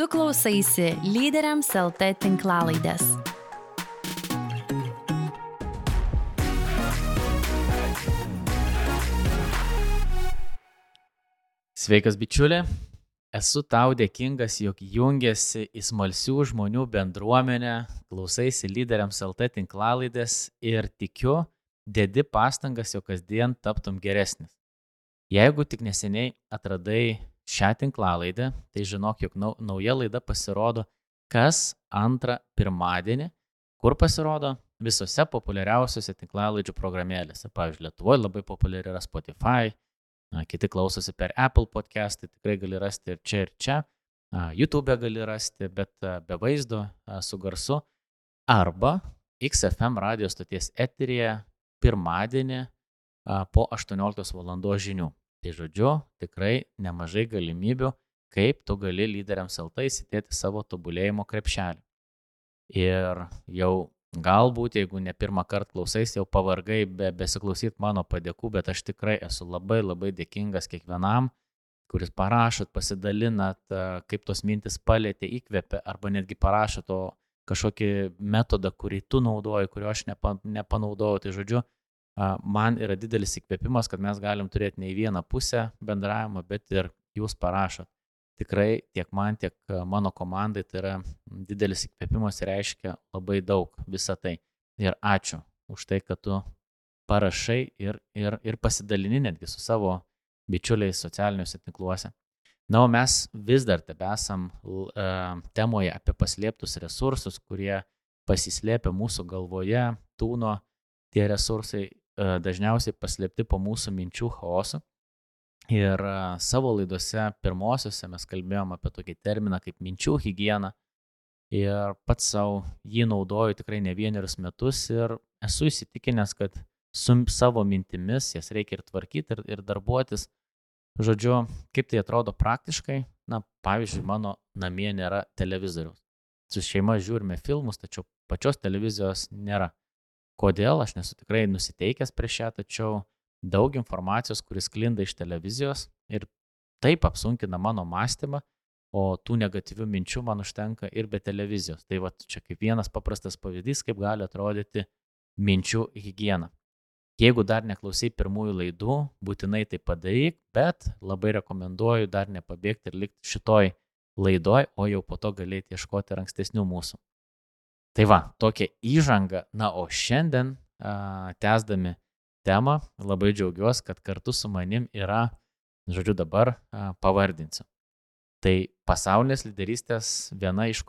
Tu klausaisi lyderiams LT tinklalaidės. Sveikas bičiulė, esu tau dėkingas, jog jungiasi į smalsių žmonių bendruomenę, klausaisi lyderiams LT tinklalaidės ir tikiu, dedi pastangas, jog kasdien taptum geresnis. Jeigu tik neseniai atradai šią tinklalaidę, tai žinok, jog nau, nauja laida pasirodo kas antrą pirmadienį, kur pasirodo visose populiariausiose tinklalaidžių programėlėse. Pavyzdžiui, Lietuvoje labai populiari yra Spotify, kiti klausosi per Apple podcast, tai tikrai gali rasti ir čia, ir čia. YouTube gali rasti, bet be vaizdo, su garsu. Arba XFM radio stoties eterija pirmadienį po 18 val. žinių. Tai žodžiu, tikrai nemažai galimybių, kaip tu gali lyderiams LT įsidėti savo tobulėjimo krepšelį. Ir jau Galbūt, jeigu ne pirmą kartą klausais, jau pavargai be, besiklausyt mano padėkų, bet aš tikrai esu labai labai dėkingas kiekvienam, kuris parašot, pasidalinat, kaip tos mintis palėtė, įkvėpė, arba netgi parašot to kažkokį metodą, kurį tu naudoji, kurio aš nepa, nepanaudojau. Tai žodžiu, man yra didelis įkvėpimas, kad mes galim turėti ne į vieną pusę bendravimo, bet ir jūs parašot tikrai tiek man, tiek e, mano komandai tai yra didelis įkvėpimas ir reiškia labai daug visą tai. Ir ačiū už tai, kad tu parašai ir, ir, ir pasidalini netgi su savo bičiuliais socialiniuose tinkluose. Na, o mes vis dar tebesam uh, temoje apie paslėptus resursus, kurie pasislėpia mūsų galvoje, tūno, tie resursai dažniausiai paslėpti po mūsų minčių chaosu. Ir savo laidose pirmosiose mes kalbėjom apie tokį terminą kaip minčių hygiena. Ir pats savo jį naudoju tikrai ne vienerius metus ir esu įsitikinęs, kad su savo mintimis jas reikia ir tvarkyti, ir, ir darbuotis. Žodžiu, kaip tai atrodo praktiškai, na, pavyzdžiui, mano namie nėra televizoriaus. Su šeima žiūrime filmus, tačiau pačios televizijos nėra. Kodėl, aš nesu tikrai nusiteikęs prieš ją, tačiau daug informacijos, kuris klinda iš televizijos ir taip apsunkina mano mąstymą, o tų negatyvių minčių man užtenka ir be televizijos. Tai va čia kaip vienas paprastas pavyzdys, kaip gali atrodyti minčių hygiena. Jeigu dar neklausai pirmųjų laidų, būtinai tai padaryk, bet labai rekomenduoju dar nepabėgti ir likti šitoj laidoj, o jau po to galėti ieškoti ir ankstesnių mūsų. Tai va, tokia įžanga. Na, o šiandien, tęsdami temą. Labai džiaugiuosi, kad kartu su manim yra, žodžiu, dabar pavardinsiu. Tai pasaulinės lyderystės, viena iš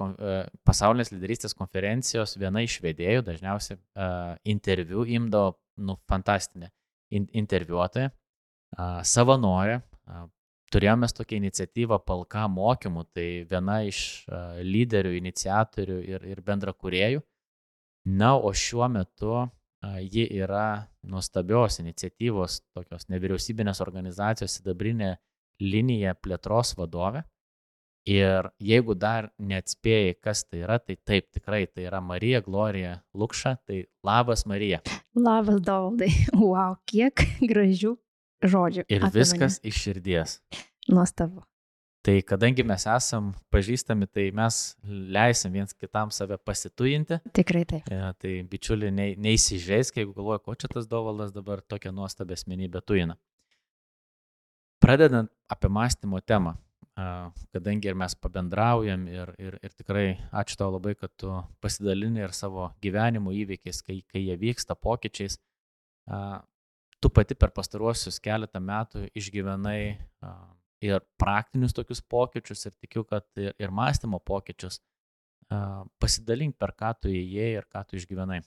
pasaulinės lyderystės konferencijos, viena iš vedėjų, dažniausiai interviu imdavo, nu, fantastinė in, interviuotoja, savanorė. Turėjome tokią iniciatyvą Palka mokymų, tai viena iš uh, lyderių, iniciatorių ir, ir bendra kuriejų. Na, o šiuo metu Ji yra nuostabios iniciatyvos, tokios nevyriausybinės organizacijos sidabrinė linija plėtros vadovė. Ir jeigu dar neatspėjai, kas tai yra, tai taip, tikrai tai yra Marija Glorija Lukša, tai labas Marija. Labas Dovaldai, wow, kiek gražių žodžių. Ir viskas mane. iš širdies. Nuostabu. Tai kadangi mes esam pažįstami, tai mes leisim viens kitam save pasitujinti. Tikrai taip. Ja, e, tai bičiuli, ne, neįsižeisk, jeigu galvoja, ko čia tas dovalas dabar tokia nuostabė asmenybė tuina. Pradedant apie mąstymo temą, kadangi ir mes pabendraujam ir, ir, ir tikrai ačiū tau labai, kad tu pasidalini ir savo gyvenimo įvykiais, kai, kai jie vyksta pokyčiais. Tu pati per pastaruosius keletą metų išgyvenai ir praktinius tokius pokyčius ir tikiu, kad ir, mąstymo pokyčius. Pasidalink, per ką tu įėjai ir ką tu išgyvenai.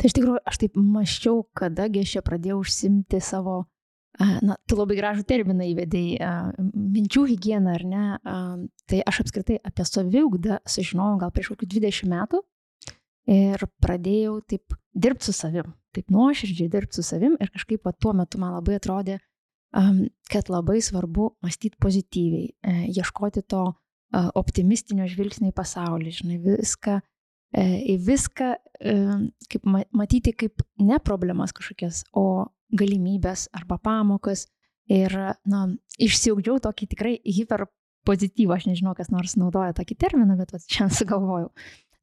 Tai iš tikrųjų, aš taip maščiau, kadagi aš čia pradėjau užsimti savo, na, tu labai gražų terminą įvedėjai, minčių hygieną, ar ne? Tai aš apskritai apie saviugdą sužinojau gal prieš kokius 20 metų ir pradėjau taip dirbti su savim, taip nuoširdžiai dirbti su savim ir kažkaip tuo metu man labai atrodė, kad labai svarbu mąstyti pozityviai, e, ieškoti to optimistinio žvilgsnio į pasaulį, žinai, viską, e, į viską kaip matyti kaip ne problemas kažkokias, o galimybės arba pamokas. Ir, na, išsiugdžiau tokį tikrai hiper pozityvą, aš nežinau, kas nors naudoja tokį terminą, bet šiandien sugalvojau.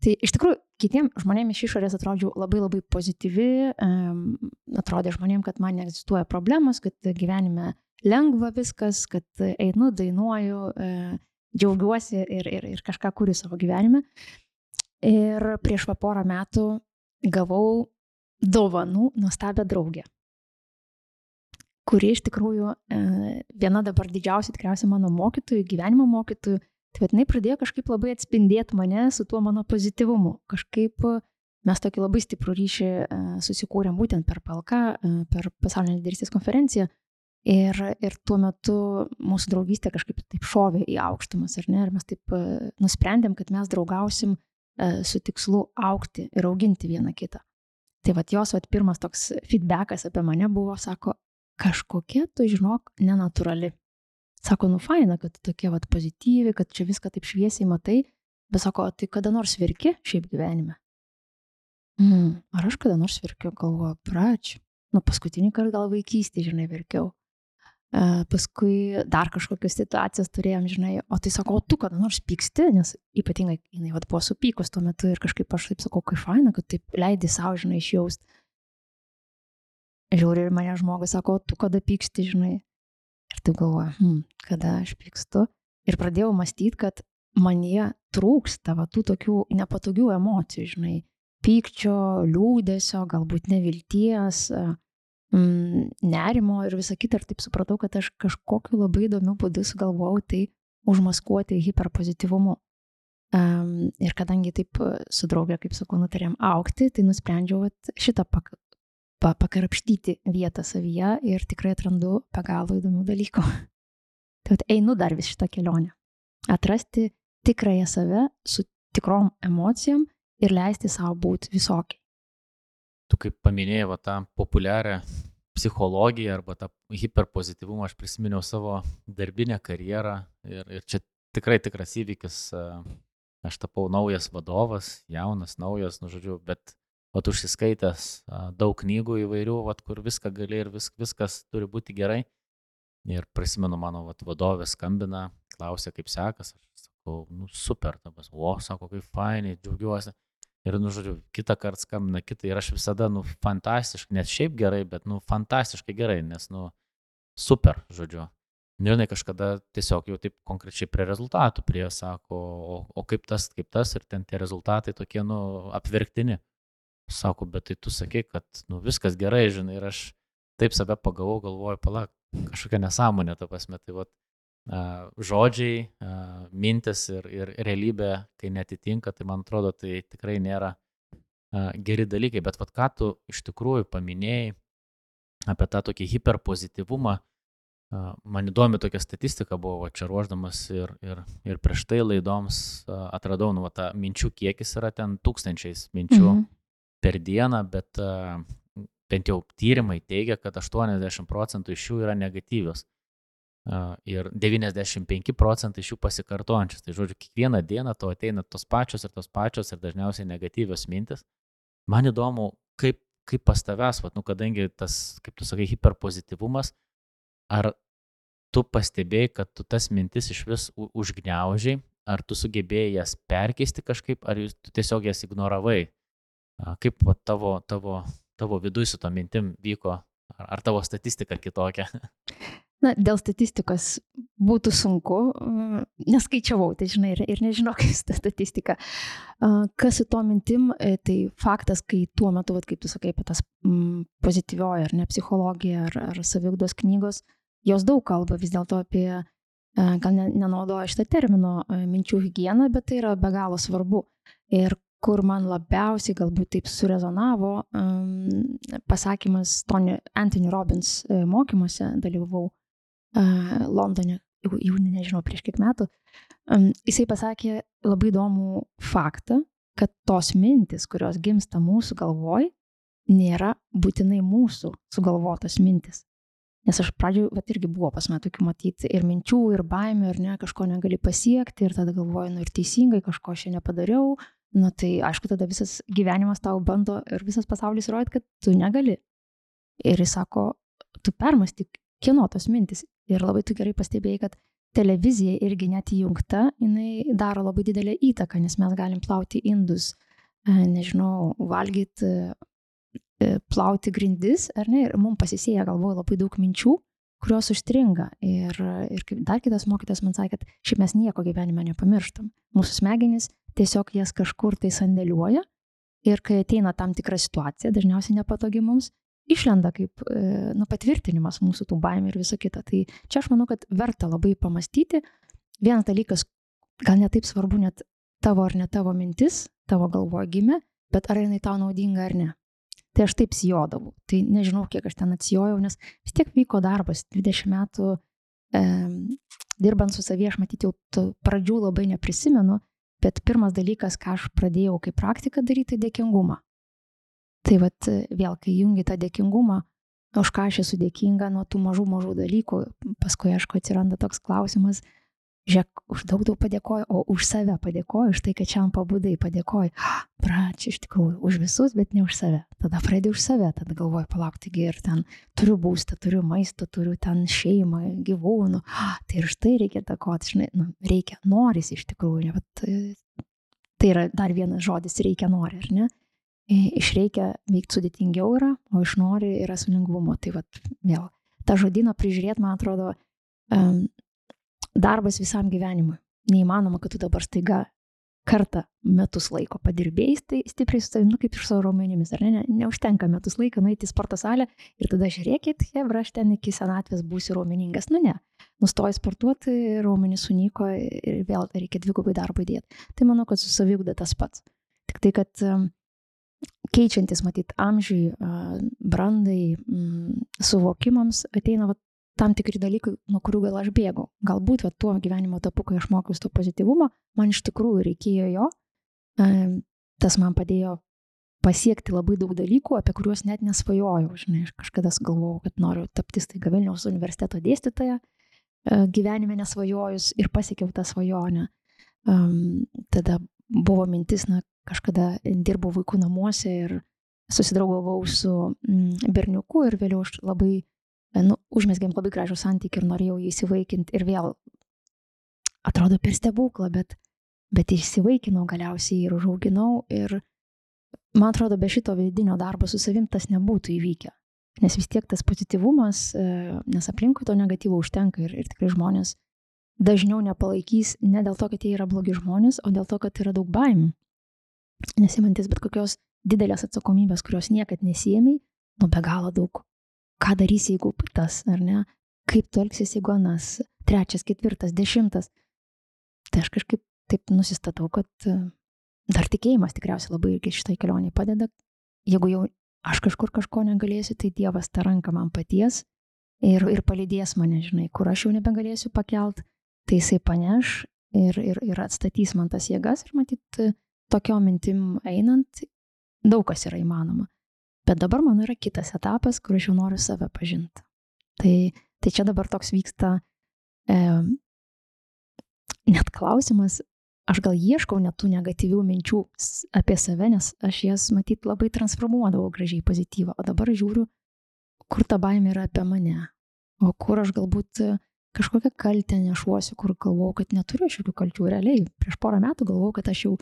Tai iš tikrųjų, kitiem žmonėms iš išorės atrodžiau labai labai pozityvi, um, atrodė žmonėms, kad man neegzistuoja problemos, kad gyvenime lengva viskas, kad einu, dainuoju, uh, džiaugiuosi ir, ir, ir kažką kuriu savo gyvenime. Ir prieš porą metų gavau dovanų nuostabią draugę kuri iš tikrųjų e, viena dabar didžiausia tikriausiai mano mokytojų, gyvenimo mokytojų, tai bet jinai pradėjo kažkaip labai atspindėti mane su tuo mano pozityvumu. Kažkaip mes tokį labai stiprų ryšį e, susikūrėm būtent per PLK, e, per pasaulinę lyderystės konferenciją. Ir, ir tuo metu mūsų draugystė kažkaip taip šovė į aukštumas, ar ne? Ir mes taip nusprendėm, kad mes draugausim su tikslu aukti ir auginti vieną kitą. Tai vad jos vat, pirmas toks feedbackas apie mane buvo, sako, kažkokia, tu žinok, nenatūrali. Sako, nu faina, kad tu tokia vat pozityvi, kad čia viską taip šviesiai matai, bet sako, tai kada nors virki šiaip gyvenime? Mm, ar aš kada nors virkiu, galvoju, pračiu. Nu, paskutinį kartą gal vaikystėje, žinai, verkiau. E, paskui dar kažkokios situacijas turėjom, žinai, o tai sako, o tu kada nors pyksti, nes ypatingai jinai vat, buvo supykus tuo metu ir kažkaip aš taip sakau, kaip faina, kad taip leidai savo, žinai, išjaust žiūri ir mane žmogus sako, tu kada pyksti, žinai. Ir tu galvoji, hm, kada aš pykstu. Ir pradėjau mąstyti, kad manie trūksta va, tų tokių nepatogių emocijų, žinai. Pykčio, liūdėsio, galbūt nevilties, mm, nerimo ir visa kita. Ir taip supratau, kad aš kažkokiu labai įdomiu būdu sugalvojau tai užmaskuoti hiperpozityvumu. Um, ir kadangi taip su draugė, kaip sakau, nutarėm aukti, tai nusprendžiau šitą pak pa, pakarapštyti vietą savyje ir tikrai atrandu be galo įdomių dalykų. Tai einu dar vis šitą kelionę. Atrasti tikrąją save su tikrom emocijom ir leisti savo būti visokiai. Tu kaip paminėjai va, tą populiarią psichologiją arba tą hiperpozityvumą, aš prisiminiau savo darbinę karjerą ir, ir čia tikrai tikras įvykis. Aš tapau naujas vadovas, jaunas, naujas, nu žodžiu, bet vat užsiskaitęs daug knygų įvairių, vat, kur viską gali ir vis, viskas turi būti gerai. Ir prisimenu, mano vat, vadovė skambina, klausia, kaip sekas. Aš sakau, nu super, tabas, o, sako, kaip fainai, džiaugiuosi. Ir, nu, žodžiu, kitą kartą skambina kitą ir aš visada, nu, fantastiškai, net šiaip gerai, bet, nu, fantastiškai gerai, nes, nu, super, žodžiu. Nu, jinai kažkada tiesiog jau taip konkrečiai prie rezultatų prie sako, o, o kaip tas, kaip tas ir ten tie rezultatai tokie, nu, apverktini. Sako, bet tai tu sakai, kad nu, viskas gerai, žinai, ir aš taip save pagavau, galvoju, palak, kažkokia nesąmonė, ta prasme, tai vat, žodžiai, mintis ir, ir realybė, kai netitinka, tai man atrodo, tai tikrai nėra geri dalykai, bet vat ką tu iš tikrųjų paminėjai apie tą tokį hiperpozityvumą, uh, man įdomi tokia statistika buvo, va, čia ruoždamas ir, ir, ir prieš tai laidoms atradau, nu, va, ta minčių kiekis yra ten tūkstančiais minčių. -hmm per dieną, bet bent jau tyrimai teigia, kad 80 procentų iš jų yra negatyvios. Ir 95 procentai iš jų pasikartojančios. Tai žodžiu, kiekvieną dieną to ateina tos pačios ir tos pačios ir dažniausiai negatyvios mintis. Man įdomu, kaip, kaip pas tavęs, vat, nu, kadangi tas, kaip tu sakai, hiperpozityvumas, ar tu pastebėjai, kad tu tas mintis iš vis užgneužiai, ar tu sugebėjai jas perkeisti kažkaip, ar tu tiesiog jas ignoravai Kaip va, tavo, tavo, tavo viduje su to mintim vyko, ar, ar tavo statistika kitokia? Na, dėl statistikos būtų sunku, neskaičiavau, tai žinai, ir, ir nežinau, kas ta statistika. Kas su to mintim, e, tai faktas, kai tuo metu, vat, kaip tu sakai, apie tas mm, pozityvioji ar ne psichologija ar, ar savigdos knygos, jos daug kalba vis dėlto apie, gal nenaudoja šitą termino, minčių higieną, bet tai yra be galo svarbu. Ir kur man labiausiai galbūt taip surezonavo um, pasakymas Tony, Anthony Robbins uh, mokymuose, dalyvavau uh, Londone, jau, jau nežinau prieš kiek metų. Um, jisai pasakė labai įdomų faktą, kad tos mintis, kurios gimsta mūsų galvoj, nėra būtinai mūsų sugalvotos mintis. Nes aš pradžioje, bet irgi buvo pas mane tokių matyti ir minčių, ir baimių, ir ne, kažko negali pasiekti, ir tada galvoju, nu ir teisingai, kažko aš čia nepadariau, nu tai aišku, tada visas gyvenimas tau bando ir visas pasaulis įrodyti, kad tu negali. Ir jis sako, tu permastyk, kieno tos mintis. Ir labai tu gerai pastebėjai, kad televizija irgi net įjungta, jinai daro labai didelę įtaką, nes mes galim plauti indus, e, nežinau, valgyti, e, plauti grindis, ar ne, ir mums pasisėja galvoje labai daug minčių, kurios užstringa. Ir, ir dar kitas mokytas man sakė, kad šiaip mes nieko gyvenime nepamirštam. Mūsų smegenys tiesiog jas kažkur tai sandėliuoja ir kai ateina tam tikra situacija, dažniausiai nepatogi mums, išlenda kaip e, nu, patvirtinimas mūsų tų baimių ir viso kito. Tai čia aš manau, kad verta labai pamastyti. Vienas dalykas, gal netaip svarbu net tavo ar ne tavo mintis, tavo galvoje gimė, bet ar jinai tau naudinga ar ne. Tai aš taip sijodavau. Tai nežinau, kiek aš ten atsijojau, nes vis tiek vyko darbas. 20 metų e, dirbant su savie, aš matyti jau pradžių labai neprisimenu, bet pirmas dalykas, ką aš pradėjau kaip praktiką daryti, tai dėkingumą. Tai vat vėl, kai jungi tą dėkingumą, už ką aš esu dėkinga nuo tų mažų mažų dalykų, paskui, aišku, atsiranda toks klausimas, žiūrėk, už daug daug padėkoju, o už save padėkoju, už tai, kad šiandien pabudai padėkoju. Pračia iš tikrųjų, už visus, bet ne už save. Tada pradėjau už save, tada galvoju, palauk, taigi ir ten turiu būstą, turiu maistą, turiu ten šeimą, gyvūnų. Tai ir štai reikia takoti, žinai, nu, reikia, noris iš tikrųjų. Bet, tai yra dar vienas žodis, reikia nori, ar ne? iš reikia veikti sudėtingiau yra, o iš nori yra su lengvumu. Tai vad vėl, tą žodyną prižiūrėti, man atrodo, um, darbas visam gyvenimui. Neįmanoma, kad tu dabar staiga kartą metus laiko padirbėjai tai stipriai su savimi, nu, kaip iš savo raumenimis, ar ne? ne? Neužtenka metus laiko nueiti į sporto salę ir tada žiūrėkit, hebra, aš ten iki senatvės būsiu raumeningas. Nu ne, nustoji sportuoti, raumenys sunyko ir vėl reikia dvigubai darbo įdėti. Tai manau, kad su savigda tas pats. Tik tai, kad um, keičiantis, matyt, amžiui, brandai, suvokimams ateina va, tam tikri dalykai, nuo kurių gal aš bėgau. Galbūt va, tuo gyvenimo etapu, kai aš mokiausi to pozityvumo, man iš tikrųjų reikėjo jo, tas man padėjo pasiekti labai daug dalykų, apie kuriuos net nesvajojau. Žinai, aš kažkada galvojau, kad noriu tapti staiga Vilniaus universiteto dėstytoja, gyvenime nesvajojus ir pasiekiau tą svajonę. Tada buvo mintis, na, kažkada dirbau vaikų namuose ir susidraugavau su mm, berniuku ir vėliau aš labai, e, nu, užmesgėm labai gražų santykį ir norėjau jį įsivaikinti ir vėl atrodo per stebuklą, bet, bet įsivaikinau galiausiai ir užauginau ir man atrodo be šito vidinio darbo su savim tas nebūtų įvykę. Nes vis tiek tas pozityvumas, e, nes aplinkui to negatyvo užtenka ir, ir tikrai žmonės dažniau nepalaikys ne dėl to, kad jie yra blogi žmonės, o dėl to, kad yra daug baimių nesimantis bet kokios didelės atsakomybės, kurios niekad nesijėmiai, nu be galo daug. Ką darysi, jeigu tas, ar ne? Kaip tu elgsis, jeigu anas, trečias, ketvirtas, dešimtas. Tai aš kažkaip taip nusistatau, kad e, dar tikėjimas tikriausiai labai irgi šitai kelioniai padeda. Jeigu jau aš kažkur kažko negalėsiu, tai Dievas tą ranką man paties ir, ir palydės mane, žinai, kur aš jau nebegalėsiu pakelt, tai jisai paneš ir, ir, ir atstatys man tas jėgas ir matyt, tokiom mintim einant, daug kas yra įmanoma. Bet dabar mano yra kitas etapas, kur aš jau noriu save pažinti. Tai, tai čia dabar toks vyksta e, net klausimas, aš gal ieškau net tų negatyvių minčių apie save, nes aš jas matyt labai transformuodavau gražiai pozityvą, o dabar žiūriu, kur ta baimė yra apie mane, o kur aš galbūt kažkokią kaltę nešuosiu, kur galvojau, kad neturiu jokių kalčių. Realiai, prieš porą metų galvojau, kad aš jau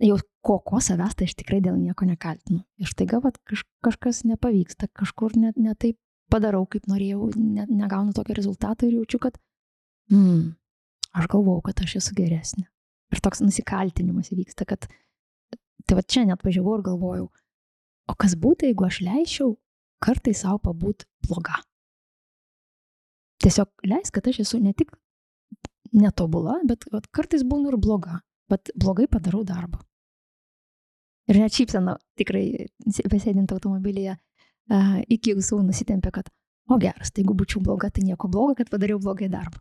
jau ko, ko savęs, tai aš tikrai dėl nieko nekaltinu. Ir staiga vat, kaž, kažkas nepavyksta, kažkur net ne taip padarau, kaip norėjau, ne, negaunu tokio rezultato ir jaučiu, kad, hmm, aš galvau, kad aš esu geresnė. Ir toks nusikaltinimas įvyksta, kad, tai va čia net važiavau ir galvojau, o kas būtų, jeigu aš leisčiau kartai savo pabūt bloga. Tiesiog leis, kad aš esu ne tik netobula, bet vat, kartais būnu ir bloga, bet blogai padarau darbą. Ir net šypsena tikrai besėdint automobilyje iki jūsų nusitempė, kad, o geras, tai jeigu būčiau bloga, tai nieko blogo, kad padariau blogai darbą.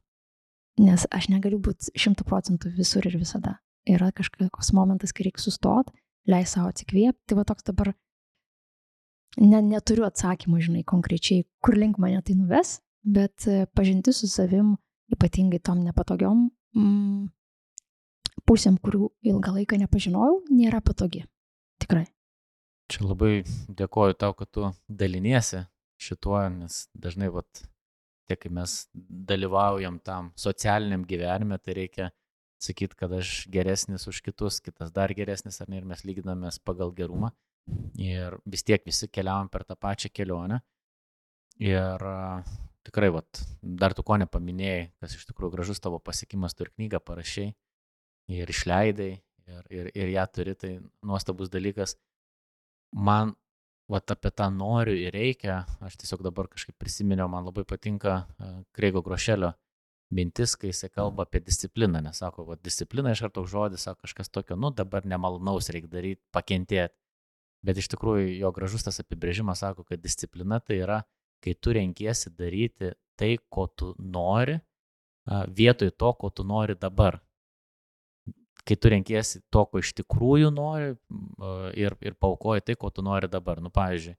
Nes aš negaliu būti šimtų procentų visur ir visada. Yra kažkoks momentas, kai reikia sustoti, leis savo atsikvėpti. Tai va toks dabar ne, neturiu atsakymų, žinai, konkrečiai, kur link mane tai nuves, bet pažinti su savim, ypatingai tom nepatogiom mm, pusėm, kurių ilgą laiką nepažinojau, nėra patogi. Tikrai. Čia labai dėkoju tau, kad tu daliniesi šituo, nes dažnai vat, tiek kai mes dalyvaujam tam socialiniam gyvenime, tai reikia sakyti, kad aš geresnis už kitus, kitas dar geresnis, ar ne, ir mes lyginamės pagal gerumą. Ir vis tiek visi keliavam per tą pačią kelionę. Ir tikrai, vat, dar tu ko nepaminėjai, kas iš tikrųjų gražus tavo pasiekimas, tu ir knygą parašiai, ir išleidai, ir, ir, ir ją turi, tai nuostabus dalykas. Man, vat, apie tą noriu ir reikia, aš tiesiog dabar kažkaip prisiminiau, man labai patinka Kreigo Grošelio mintis, kai jisai kalba apie discipliną, nes sako, va, disciplina iš karto žodis, sako kažkas tokio, nu dabar nemalonaus reikia daryti, pakentėti. Bet iš tikrųjų jo gražus tas apibrėžimas sako, kad disciplina tai yra, kai tu renkiesi daryti tai, ko tu nori, vietoj to, ko tu nori dabar. Kai tu renkiesi to, ko iš tikrųjų nori ir, ir paukoji tai, ko tu nori dabar. Nu, pavyzdžiui,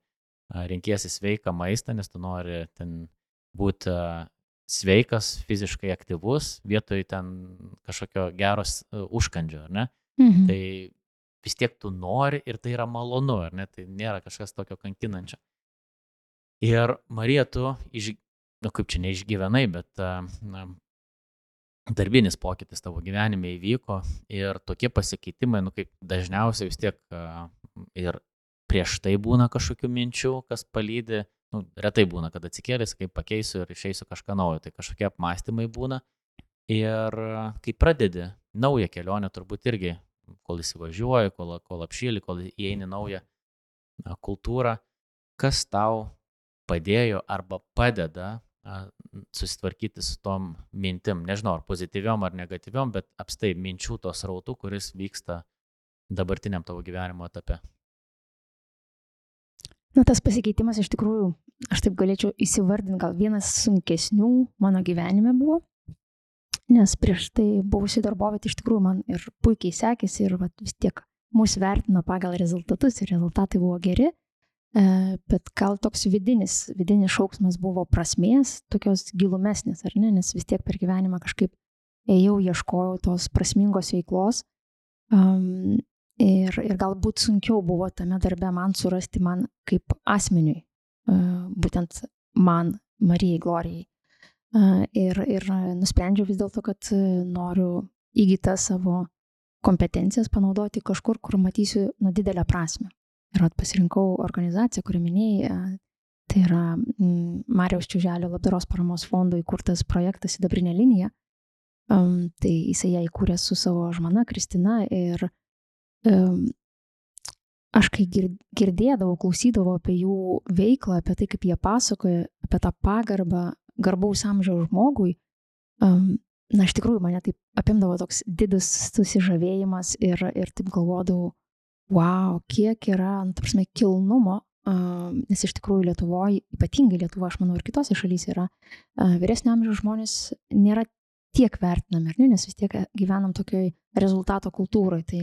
renkiesi sveiką maistą, nes tu nori ten būti sveikas, fiziškai aktyvus, vietoj ten kažkokio geros uh, užkandžio, ar ne? Mhm. Tai vis tiek tu nori ir tai yra malonu, ar ne? Tai nėra kažkas tokio kankinančio. Ir Marija, tu, iš, nu kaip čia neišgyvenai, bet na, darbinis pokytis tavo gyvenime įvyko ir tokie pasikeitimai, nu kaip dažniausiai vis tiek ir prieš tai būna kažkokių minčių, kas palydė nu, retai būna, kad atsikėlęs, kaip pakeisiu ir išeisiu kažką naujo, tai kažkokie apmąstymai būna. Ir kai pradedi naują kelionę, turbūt irgi, kol įsivažiuoji, kol, kol apšyli, kol įeini naują kultūrą, kas tau padėjo arba padeda susitvarkyti su tom mintim, nežinau, ar pozityviom ar negatyviom, bet apstai minčių tos rautų, kuris vyksta dabartiniam tavo gyvenimo etape. Na, tas pasikeitimas iš tikrųjų, aš taip galėčiau įsivardinti, gal vienas sunkesnių mano gyvenime buvo, nes prieš tai buvusi darbovietė iš tikrųjų man ir puikiai sekėsi ir vat, vis tiek mūsų vertino pagal rezultatus ir rezultatai buvo geri, bet gal toks vidinis, vidinis šauksmas buvo prasmės, tokios gilumesnės, ar ne, nes vis tiek per gyvenimą kažkaip ėjau, ieškojau tos prasmingos veiklos. Um, Ir, ir galbūt sunkiau buvo tame darbe man surasti man kaip asmeniui, e, būtent man, Marijai Glorijai. E, ir, ir nusprendžiau vis dėlto, kad noriu įgytą savo kompetencijas panaudoti kažkur, kur matysiu nu, didelę prasme. Ir at pasirinkau organizaciją, kurią minėjai, e, tai yra Marijos Čiuželio labdaros paramos fondo įkurtas projektas Sidabrinė linija. Um, tai jisai ją įkūrė su savo žmona Kristina ir aš kai girdėdavau, klausydavau apie jų veiklą, apie tai, kaip jie pasakoja, apie tą pagarbą garbaus amžiaus žmogui, na, iš tikrųjų mane taip apimdavo toks didis susižavėjimas ir, ir taip galvodavau, wow, kiek yra, nu, tarsi, kilnumo, nes iš tikrųjų Lietuvoje, ypatingai Lietuvoje, aš manau, ir kitose šalyse yra, vyresnio amžiaus žmonės nėra tiek vertinami, ne, nes vis tiek gyvenam tokioj rezultato kultūroje, tai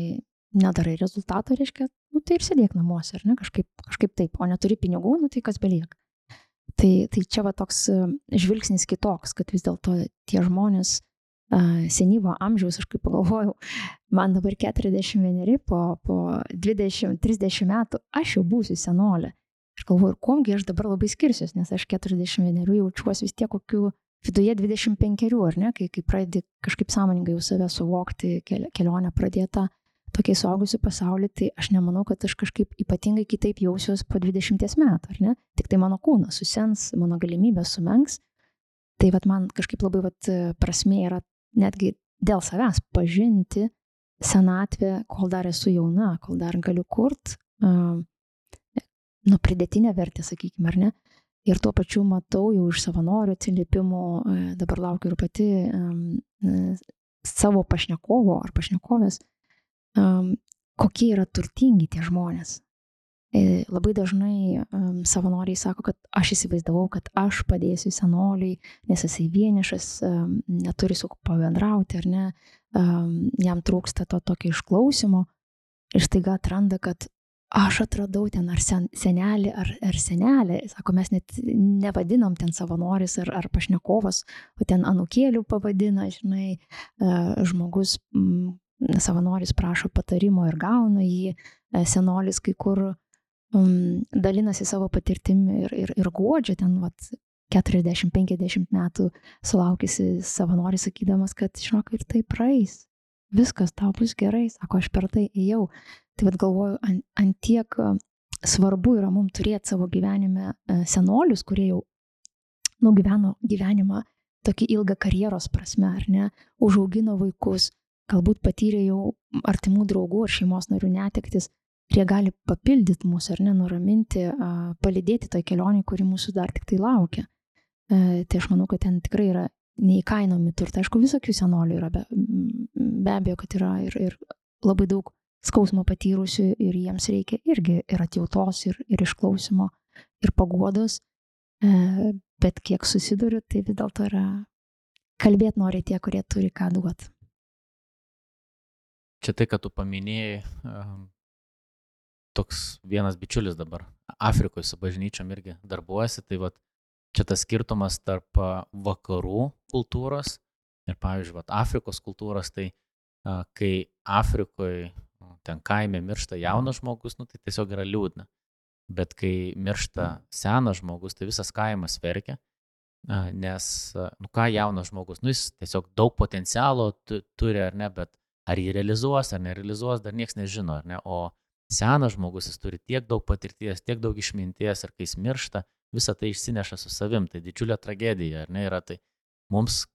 nedarai rezultato, reiškia, nu, tai ir sėdėk namuose, ar ne, kažkaip, kažkaip taip, o neturi pinigų, nu, tai kas belieka. Tai, tai čia va toks e, žvilgsnis kitoks, kad vis dėlto tie žmonės senyvo amžiaus, aš kaip pagalvojau, man dabar 41, po, po 20-30 metų aš jau būsiu senolė. Aš galvoju, komgi aš dabar labai skirsiuos, nes aš 41 jaučiuosi vis tiek kokiu viduje 25, ar ne, kai, kai pradedi kažkaip sąmoningai jau save suvokti, kelionę pradėtą tokiai suaugusių pasaulį, tai aš nemanau, kad aš kažkaip ypatingai kitaip jausiuos po 20 metų, ar ne? Tik tai mano kūnas susens, mano galimybės sumenks. Tai vad man kažkaip labai vat, prasmė yra netgi dėl savęs pažinti senatvę, kol dar esu jauna, kol dar galiu kurt, uh, nu, pridėtinę vertę, sakykime, ar ne? Ir tuo pačiu matau jau iš savanorių atsiliepimų, dabar laukiu ir pati um, savo pašnekovo ar pašnekovės, um, kokie yra turtingi tie žmonės. E, labai dažnai um, savanoriai sako, kad aš įsivaizdavau, kad aš padėsiu senoliui, nes jisai vienišas, um, neturi su kuo pabendrauti, ar ne, um, jam trūksta to tokio išklausimo. Ir staiga atranda, kad aš atradau ten ar sen, senelį, ar, ar senelį, sako, mes net nevadinom ten savanoris ar, ar pašnekovas, o ten anukėlių pavadina, žinai, uh, žmogus, mm, savanoris prašo patarimo ir gauna jį, e, senolis kai kur um, dalinasi savo patirtimi ir, ir, ir godžia ten, vat, 40-50 metų sulaukysi savanori sakydamas, kad, žinok, ir tai praeis. Viskas tau bus gerai, sako, aš per tai ėjau. Tai vad galvoju, ant, ant tiek svarbu yra mums turėti savo gyvenime senolius, kurie jau nugyveno gyvenimą tokį ilgą karjeros prasme, ar ne, užaugino vaikus, galbūt patyrė jau artimų draugų ar šeimos narių netektis, ir jie gali papildyti mūsų ar ne, nuraminti, palidėti toj kelionį, kuri mūsų dar tik tai laukia. E, tai aš manau, kad ten tikrai yra neįkainomi turtai. Aišku, visokių senolių yra, be, be abejo, kad yra ir, ir labai daug skausmo patyrusių ir jiems reikia irgi ir atjautos, ir, ir išklausimo, ir paguodos. E, bet kiek susiduriu, tai vis dėlto yra kalbėti nori tie, kurie turi ką duoti. Čia tai, kad tu paminėjai, toks vienas bičiulis dabar Afrikoje su bažnyčiom irgi darbuojasi, tai va čia tas skirtumas tarp vakarų kultūros ir, pavyzdžiui, vat, Afrikos kultūros, tai kai Afrikoje ten kaime miršta jaunas žmogus, nu, tai tiesiog yra liūdna. Bet kai miršta senas žmogus, tai visas kaimas verkia, nes, nu ką jaunas žmogus, nu jis tiesiog daug potencialo turi ar ne, bet ar jį realizuos ar nerealizuos, dar niekas nežino, ar ne. O senas žmogus, jis turi tiek daug patirties, tiek daug išminties ir kai jis miršta, visą tai išsineša su savim. Tai didžiulė tragedija, ar ne, yra tai mums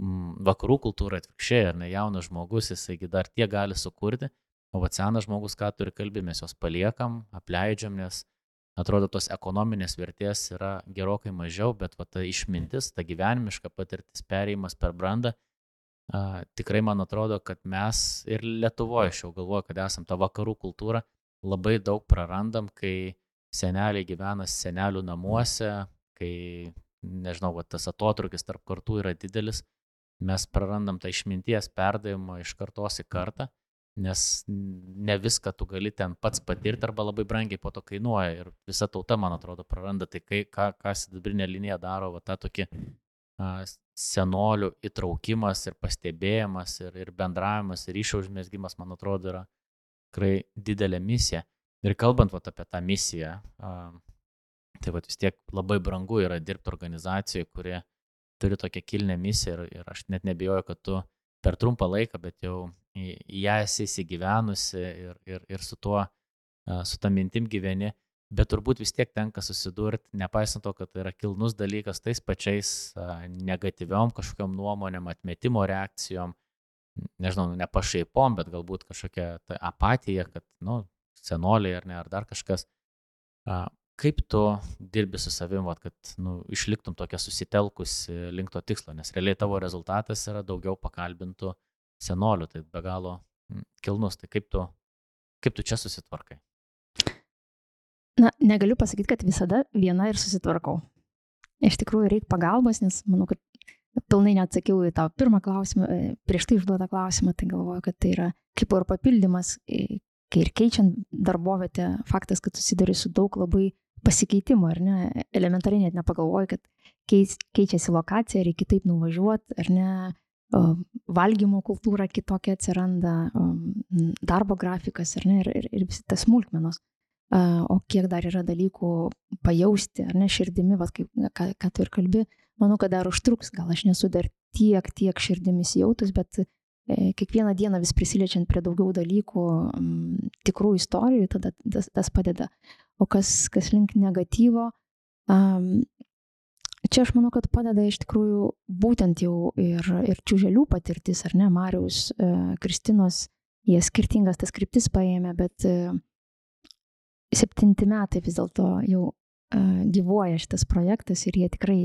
m, vakarų kultūra atvirkščiai, ar ne, jaunas žmogus, jisaigi dar tiek gali sukurti, o va senas žmogus, ką turi kalbėti, mes juos paliekam, apleidžiam, nes atrodo tos ekonominės vertės yra gerokai mažiau, bet va ta išmintis, ta gyvenimiška patirtis, perėjimas per brandą, a, tikrai man atrodo, kad mes ir Lietuvoje, aš jau galvoju, kad esam ta vakarų kultūra, labai daug prarandam, kai seneliai gyvena senelių namuose, kai, nežinau, va, tas atotrukis tarp kartų yra didelis, mes prarandam tą išminties perdavimą iš kartos į kartą, nes ne viską tu gali ten pats patirti arba labai brangiai po to kainuoja ir visa tauta, man atrodo, praranda. Tai, kai, ką, ką sidabrinė linija daro, va, tą tokį a, senolių įtraukimas ir pastebėjimas ir, ir bendravimas ir ryšio užmėsgymas, man atrodo, yra tikrai didelė misija. Ir kalbant vat, apie tą misiją, tai vat, vis tiek labai brangu yra dirbti organizacijoje, kurie turi tokią kilnę misiją ir, ir aš net nebijoju, kad tu per trumpą laiką, bet jau į, į ją esi įsigyvenusi ir, ir, ir su tuo, su tą mintim gyveni, bet turbūt vis tiek tenka susidurti, nepaisant to, kad tai yra kilnus dalykas, tais pačiais negatyviom kažkokiam nuomonėm, atmetimo reakcijom, nežinau, ne pašaipom, bet galbūt kažkokia ta apatija, kad, nu, senoliai ar ne, ar dar kažkas. Kaip tu dirbi su savim, vat, kad nu, išliktum tokia susitelkusi link to tikslo, nes realiai tavo rezultatas yra daugiau pakalbintų senolių, tai be galo kilnus, tai kaip tu, kaip tu čia susitvarkai? Na, negaliu pasakyti, kad visada viena ir susitvarkau. Iš tikrųjų reikia pagalbos, nes manau, kad pilnai neatsakiau į tą pirmą klausimą, e, prieš tai užduotą klausimą, tai galvoju, kad tai yra kaip ir papildymas, e, kai ir keičiant darbovietę, faktas, kad susiduri su daug labai pasikeitimų, ar ne, elementariai net nepagalvoju, kad keis, keičiasi lokacija, reikia kitaip nuvažiuoti, ar ne, valgymo kultūra kitokia atsiranda, darbo grafikas, ar ne, ir, ir, ir visi tas smulkmenos. O kiek dar yra dalykų pajausti, ar ne, širdimi, va, kaip, ką, ką tu ir kalbi, manau, kad dar užtruks, gal aš nesu dar tiek, tiek širdimis jautus, bet e, kiekvieną dieną vis prisiliečiant prie daugiau dalykų, tikrų istorijų, tada tas, tas padeda. O kas, kas link negatyvo, čia aš manau, kad padeda iš tikrųjų būtent jau ir, ir čiūželių patirtis, ar ne, Mariaus, e, Kristinos, jie skirtingas tas kryptis paėmė, bet e, septinti metai vis dėlto jau gyvuoja šitas projektas ir jie tikrai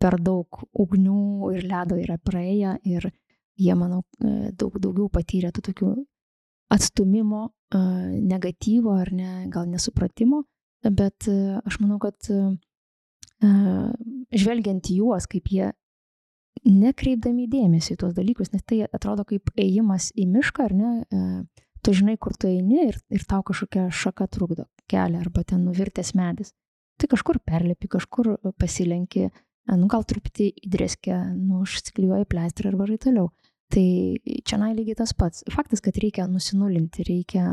per daug ugnių ir ledo yra praėję ir jie, manau, e, daug daugiau patyrė tų tokių atstumimo, e, negatyvo ar ne, gal nesupratimo, bet e, aš manau, kad žvelgiant į juos, kaip jie nekreipdami dėmesį į tuos dalykus, nes tai atrodo kaip ėjimas į mišką, ar ne, tu žinai, kur tu eini ir, ir tau kažkokia šaka trukdo kelią arba ten nuvirtęs medis. Tai kažkur perlipi, kažkur pasilenki, nu gal truputį įdrėskia, nu užsiklijuoji pleistrą ir varai toliau. Tai čia nai lygiai tas pats. Faktas, kad reikia nusinulinti, reikia,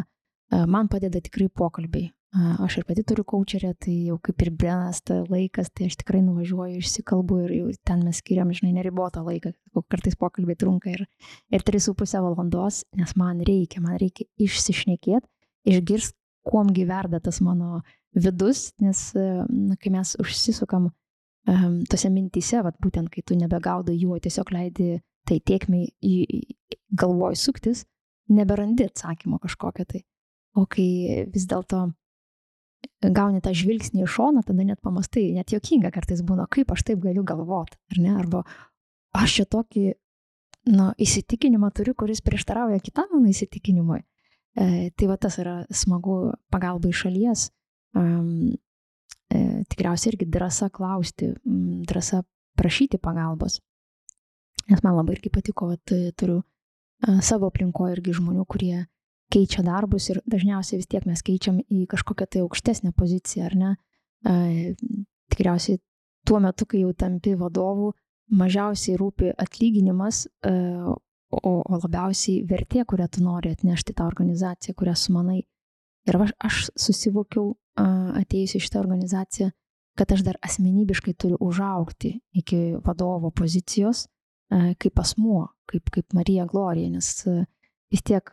man padeda tikrai pokalbiai. Aš ir pati turiu kočerę, tai jau kaip ir brenas ta laikas, tai aš tikrai nuvažiuoju, išsikalbu ir jau ten mes skiriam, žinai, neribotą laiką. Kartais pokalbiai trunka ir, ir 3,5 valandos, nes man reikia, man reikia išsišnekėti, išgirsti, kuom gyverda tas mano vidus, nes na, kai mes užsisukam um, tose mintyse, vat, būtent kai tu nebegaudai jų, tiesiog leidi tai tiekmei į, į galvoj suktis, neberandi atsakymo kažkokio tai. O kai vis dėlto gauni tą žvilgsnį iš šono, tada net pamastai, net jokinga kartais būna, kaip aš taip galiu galvoti, ar ne? Arba aš čia tokį nu, įsitikinimą turiu, kuris prieštarauja kitam mano įsitikinimui. E, tai va tas yra smagu pagalba iš šalies. Um, tikriausiai irgi drąsa klausti, drąsa prašyti pagalbos. Nes man labai irgi patiko, kad turiu uh, savo aplinkoje irgi žmonių, kurie keičia darbus ir dažniausiai vis tiek mes keičiam į kažkokią tai aukštesnę poziciją, ar ne? E, tikriausiai tuo metu, kai jau tampi vadovu, mažiausiai rūpi atlyginimas, e, o, o labiausiai vertė, kurią tu nori atnešti tą organizaciją, kurią sumanai. Ir aš, aš susivokiau atėjus į šitą organizaciją, kad aš dar asmenybiškai turiu užaukti iki vadovo pozicijos kaip asmuo, kaip, kaip Marija Glorija, nes vis tiek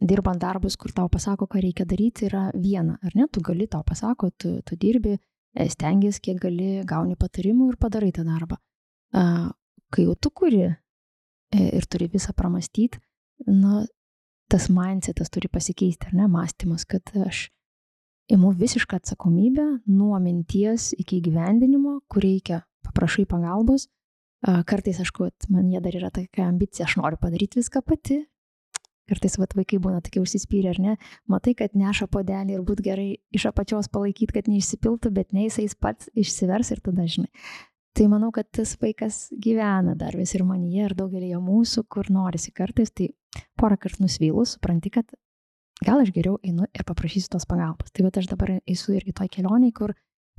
dirbant darbus, kur tau pasako, ką reikia daryti, yra viena, ar ne? Tu gali, tau pasako, tu, tu dirbi, e, stengiasi, kiek gali, gauni patarimų ir padarai tą darbą. Kai jau tu kuri e, ir turi visą pramastyti, na, tas mindsetas turi pasikeisti, ar ne, mąstymas, kad aš imu visišką atsakomybę nuo minties iki gyvendinimo, kur reikia, paprašai pagalbos. Kartais, aišku, man jie dar yra tokia ambicija, aš noriu padaryti viską pati, Kartais vat, vaikai būna tokie užsispyrę, ar ne? Matai, kad neša podelį ir būtų gerai iš apačios palaikyti, kad neišsipiltų, bet ne jisai pats išsivers ir tada žinai. Tai manau, kad tas vaikas gyvena dar vis ir manyje ir daugelį mūsų, kur norisi kartais, tai porą kartų nusvylus, supranti, kad gal aš geriau einu ir paprašysiu tos pagalbos. Tai bet aš dabar esu irgi toj kelioniai, kur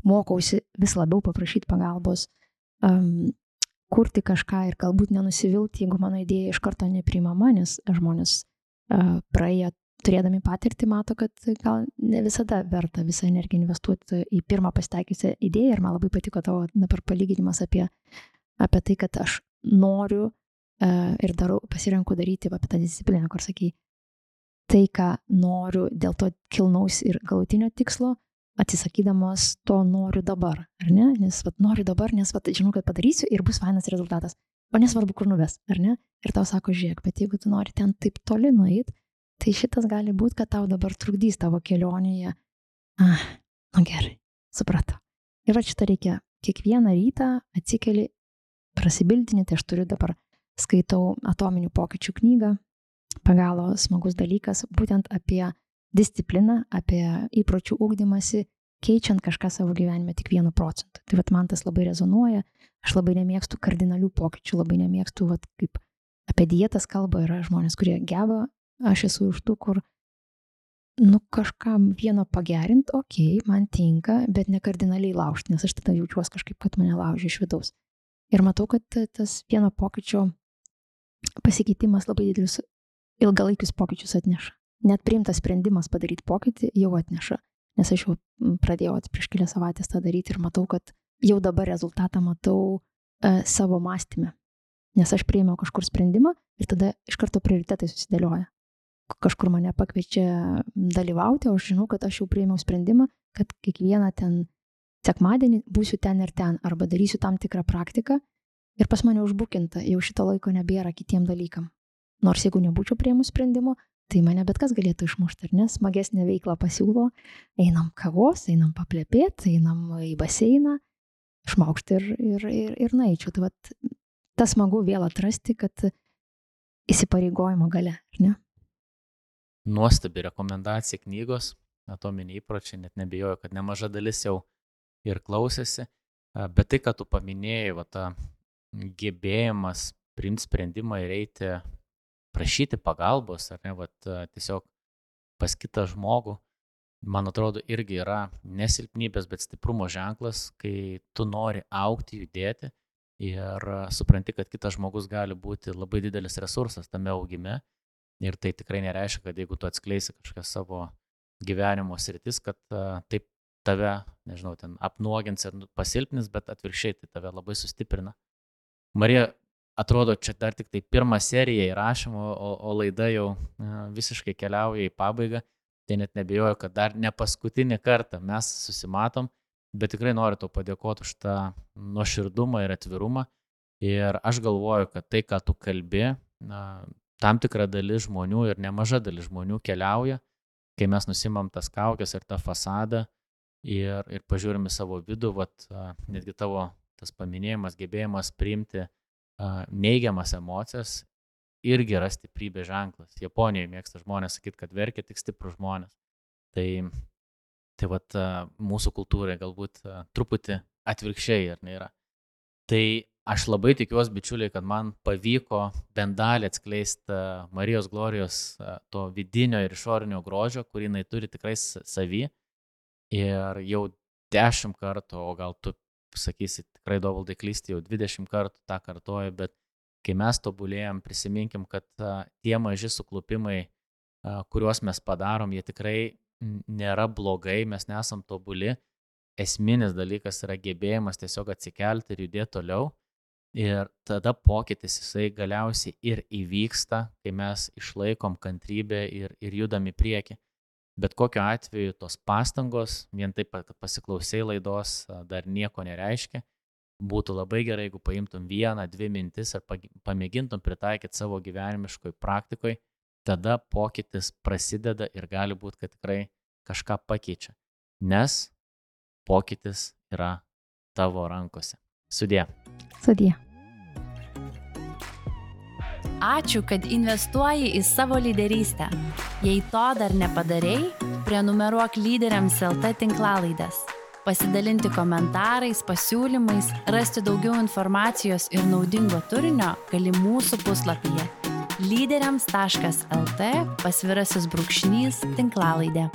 mokausi vis labiau paprašyti pagalbos, um, kurti kažką ir galbūt nenusivilti, jeigu mano idėja iš karto neprimama, nes žmonės praėję turėdami patirtį mato, kad gal ne visada verta visą energiją investuoti į pirmą pasitaikiusią idėją ir man labai patiko tavo dabar palyginimas apie, apie tai, kad aš noriu uh, ir darau, pasirenku daryti apie tą discipliną, kur sakai, tai, ką noriu dėl to kilnaus ir galutinio tikslo, atsisakydamas to noriu dabar, ar ne? Nes vat, noriu dabar, nes vat, žinau, kad padarysiu ir bus fainas rezultatas o nesvarbu, kur nuves, ar ne? Ir tau sako, žiūrėk, bet jeigu tu nori ten taip toli nueit, tai šitas gali būti, kad tau dabar trukdys tavo kelionėje. Ah, nu gerai, supratau. Ir va šitą reikia kiekvieną rytą atsikeli, prasibildinį, tai aš turiu dabar skaitau atominių pokyčių knygą, pagalo smagus dalykas, būtent apie discipliną, apie įpročių ūkdymasi, keičiant kažką savo gyvenime tik vienu procentu. Tai vat man tas labai rezonuoja, Aš labai nemėgstu kardinalių pokyčių, labai nemėgstu, vat, kaip apie dietas kalba yra žmonės, kurie geba, aš esu iš tų, kur, nu, kažkam vieno pagerinti, okei, okay, man tinka, bet ne kardinaliai laužti, nes aš tada jaučiuosi kažkaip, kad mane laužia iš vidaus. Ir matau, kad tas vieno pokyčio pasikeitimas labai didelius ilgalaikius pokyčius atneša. Net priimtas sprendimas padaryti pokytį jau atneša. Nes aš jau pradėjau prieš kelias savaitės tą daryti ir matau, kad jau dabar rezultatą matau e, savo mąstymę. Nes aš prieimiau kažkur sprendimą ir tada iš karto prioritetai susidėlioja. Kažkur mane pakviečia dalyvauti, o aš žinau, kad aš jau prieimiau sprendimą, kad kiekvieną ten sekmadienį būsiu ten ir ten, arba darysiu tam tikrą praktiką ir pas mane užbukinta, jau šito laiko nebėra kitiem dalykam. Nors jeigu nebūčiau prieimus sprendimo, tai mane bet kas galėtų išmušti, ar ne, smagesnė veikla pasiūlo, einam kavos, einam paplepėti, einam į baseiną, išmokti ir, ir, ir, ir naičiau. Tai vat, tas smagu vėl atrasti, kad įsipareigojimo gale, ar ne? Nuostabi rekomendacija knygos, atominiai įpročiai, net nebijoju, kad nemaža dalis jau ir klausėsi, bet tai, kad tu paminėjai, va, ta gebėjimas priimti sprendimą ir eiti, prašyti pagalbos, ar ne, va, tiesiog pas kitą žmogų, man atrodo, irgi yra nesilpnybės, bet stiprumo ženklas, kai tu nori aukti, judėti ir supranti, kad kitas žmogus gali būti labai didelis resursas tame augime. Ir tai tikrai nereiškia, kad jeigu tu atskleisi kažkokią savo gyvenimo sritis, kad taip tave, nežinau, ten apnuogins ir pasilpnis, bet atvirkščiai tai tave labai sustiprina. Marija, atrodo, čia dar tik tai pirmą seriją įrašymo, o, o laida jau visiškai keliauja į pabaigą. Tai net nebejoju, kad dar ne paskutinį kartą mes susimatom, bet tikrai noriu tau padėkoti už tą nuoširdumą ir atvirumą. Ir aš galvoju, kad tai, ką tu kalbi, na, tam tikra dalis žmonių ir nemaža dalis žmonių keliauja, kai mes nusimam tas kaukės ir tą fasadą ir, ir pažiūrim į savo vidų, vat, netgi tavo tas paminėjimas, gebėjimas priimti neigiamas emocijas irgi yra stiprybė ženklas. Japonijoje mėgsta žmonės sakyti, kad verkia tik stiprus žmonės. Tai, tai vat, mūsų kultūrai galbūt truputį atvirkščiai ir nėra. Tai aš labai tikiuosi, bičiuliai, kad man pavyko bent dalį atskleisti Marijos Glorijos to vidinio ir išorinio grožio, kurį jinai turi tikrai savy. Ir jau dešimt kartų, o gal tu sakysi, tikrai dovaldai klysti jau 20 kartų tą kartoju, bet kai mes tobulėjom, prisiminkim, kad tie maži suklupimai, kuriuos mes padarom, jie tikrai nėra blogai, mes nesam tobuli. Esminis dalykas yra gebėjimas tiesiog atsikelti ir judėti toliau. Ir tada pokytis jisai galiausiai ir įvyksta, kai mes išlaikom kantrybę ir, ir judam į priekį. Bet kokiu atveju tos pastangos, vien taip, kad pasiklausai laidos, dar nieko nereiškia būtų labai gerai, jeigu paimtum vieną, dvi mintis ir pamėgintum pritaikyti savo gyvenimiškoj praktikoje, tada pokytis prasideda ir gali būti, kad tikrai kažką pakeičia. Nes pokytis yra tavo rankose. Sudė. Sudė. Ačiū, kad investuoji į savo lyderystę. Jei to dar nepadarėjai, prenumeruok lyderiams LT tinklalaidės pasidalinti komentarais, pasiūlymais, rasti daugiau informacijos ir naudingo turinio gali mūsų puslapyje lyderiams.lt pasvirasis brūkšnys tinklalaidė.